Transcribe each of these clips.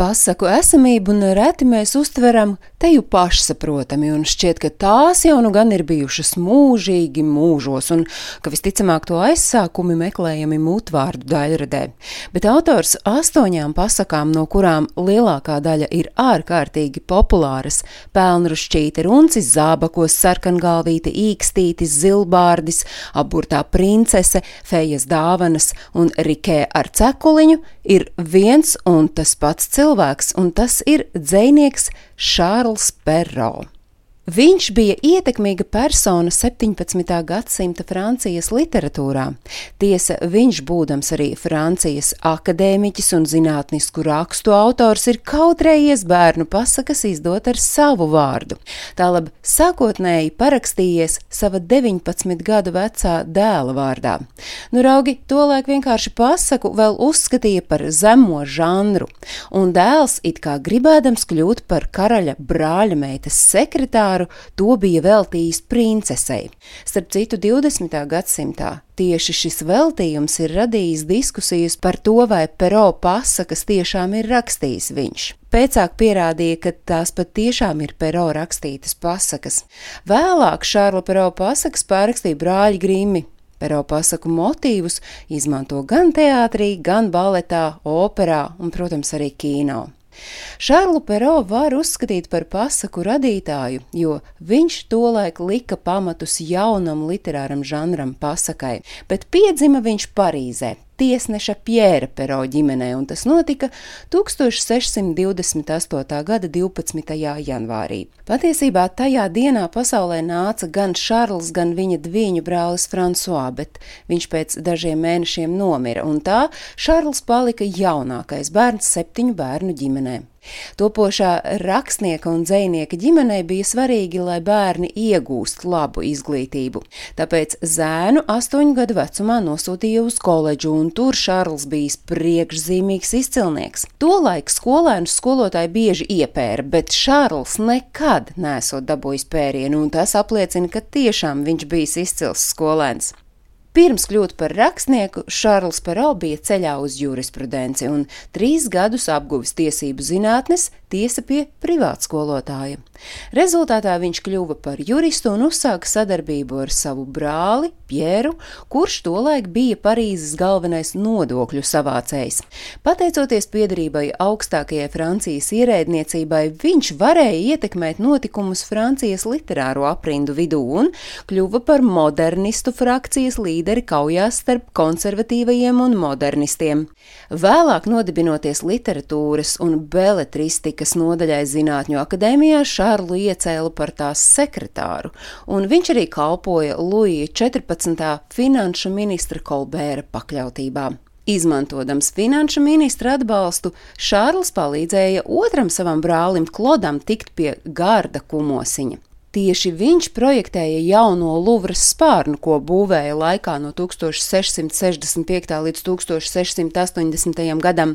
Pasaku esamību un reti mēs uztveram teju pašsaprotami, un šķiet, ka tās jau nu gan ir bijušas mūžīgi mūžos, un ka visticamāk to aizsākumi meklējami mutvārdu daļradē. Bet autors astoņām pasakām, no kurām lielākā daļa ir ārkārtīgi populāras - pelnrušķīte, runcis, zābakos, sarkangalvīte, īkstītis, zilbārdis, aburtā princese, fejas dāvanas un rikē ar cekuliņu, ir viens un tas pats cilvēks cilvēks, un tas ir dzinieks Šārls Perro. Viņš bija ietekmīga persona 17. gadsimta Francijas literatūrā. Tiesa, viņš, būdams arī Francijas akadēmiķis un zinātnisku rakstu autors, ir kautrējies bērnu pasakas izdot ar savu vārdu. Tālāk sākotnēji parakstījies sava 19 gadu vecā dēla vārdā. Nu, raugi tolaik vienkārši pasaku vēl uzskatīja par zemo žanru, un dēls it kā gribēdams kļūt par karaļa brāļa meitas sekretāru, piemēru to bija veltījis princesei. Starp citu, 20. gadsimtā tieši šis veltījums ir radījis diskusijas par to, vai Pero pasakas tiešām ir rakstījis viņš. Pēcāk pierādīja, ka tās pat tiešām ir Pero rakstītas pasakas. Vēlāk Šārla Pero pasakas pārrakstīja brāļi Grimi, Pero pasaku motīvus izmanto gan teātrī, gan baletā, operā un, protams, arī kino. Šārlu Pero var uzskatīt par pasaku radītāju, jo viņš tolaik lika pamatus jaunam literāram žanram pasakai, bet piedzima viņš Parīzē, tiesneša Pjēra Pero ģimenē, un tas notika 1628. gada 12. janvārī. Patiesībā tajā dienā pasaulē nāca gan Šarls, gan viņa dviņu brālis Fransuā, bet viņš pēc dažiem mēnešiem nomira, un tā Šarls palika jaunākais bērns septiņu bērnu ģimenē. Topošā rakstnieka un dzinieka ģimenei bija svarīgi, lai bērni iegūst labu izglītību. Tāpēc zēnu astoņu gadu vecumā nosūtīja uz koledžu, un tur Šārls bija priekšzīmīgs izcilnieks. Tolaik skolēnus skolotāji bieži iepēra, bet Šārls nekad nesot dabūjis pērienu, un tas apliecina, ka tiešām viņš bijis izcils skolēns. Pirms kļūt par rakstnieku, Šārls Pero bija ceļā uz jurisprudenci un trīs gadus apguvis tiesību zinātnes, tiesa pie privātskolotāja. Rezultātā viņš kļuva par juristu un uzsāka sadarbību ar savu brāli Pjēru, kurš tolaik bija Parīzes galvenais nodokļu savācējs. Pateicoties piedarībai augstākajai Francijas ierēdniecībai, viņš varēja ietekmēt notikumus Francijas literāro aprindu vidū un kļuva par modernistu frakcijas līderi līderi kaujās starp konservatīvajiem un modernistiem. Vēlāk nodibinoties literatūras un beletristikas nodaļai Zinātņu akadēmijā, Šārlu iecēla par tās sekretāru, un viņš arī kalpoja Luija 14. finanšu ministra Kolbēra pakļautībā. Izmantojams finanšu ministra atbalstu, Šārls palīdzēja otram savam brālim Klodam tikt pie garda kumosiņa. Tieši viņš projektēja jauno Luvras spārnu, ko būvēja laikā no 1665. līdz 1680. gadam,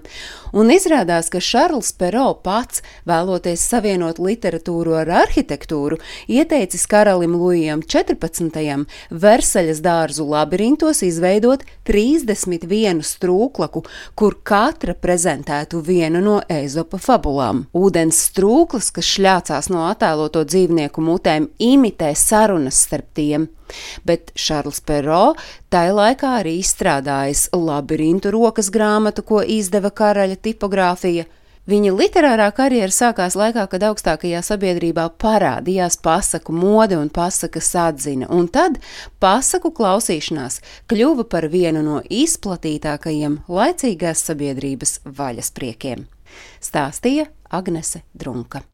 un izrādās, ka Šarls Pero pats, vēloties savienot literatūru ar arhitektūru, ieteicis karalim Lujam 14. Versaļas dārzu labirintos izveidot 31 strūklaku, kur katra prezentētu vienu no Ezopa fabulām. Ūdens strūklas, kas šļācās no attēloto dzīvnieku mutē, minūtēm imitē sarunas starp tiem. Bet Šarls Perro tai laikā arī izstrādājis labirintu rokas grāmatu, ko izdeva karaļa tipogrāfija. Viņa literārā karjera sākās laikā, kad augstākajā sabiedrībā parādījās pasaku mode un pasakas atzina, un tad pasaku klausīšanās kļuva par vienu no izplatītākajiem laicīgās sabiedrības vaļaspriekiem. Stāstīja Agnese Drunka.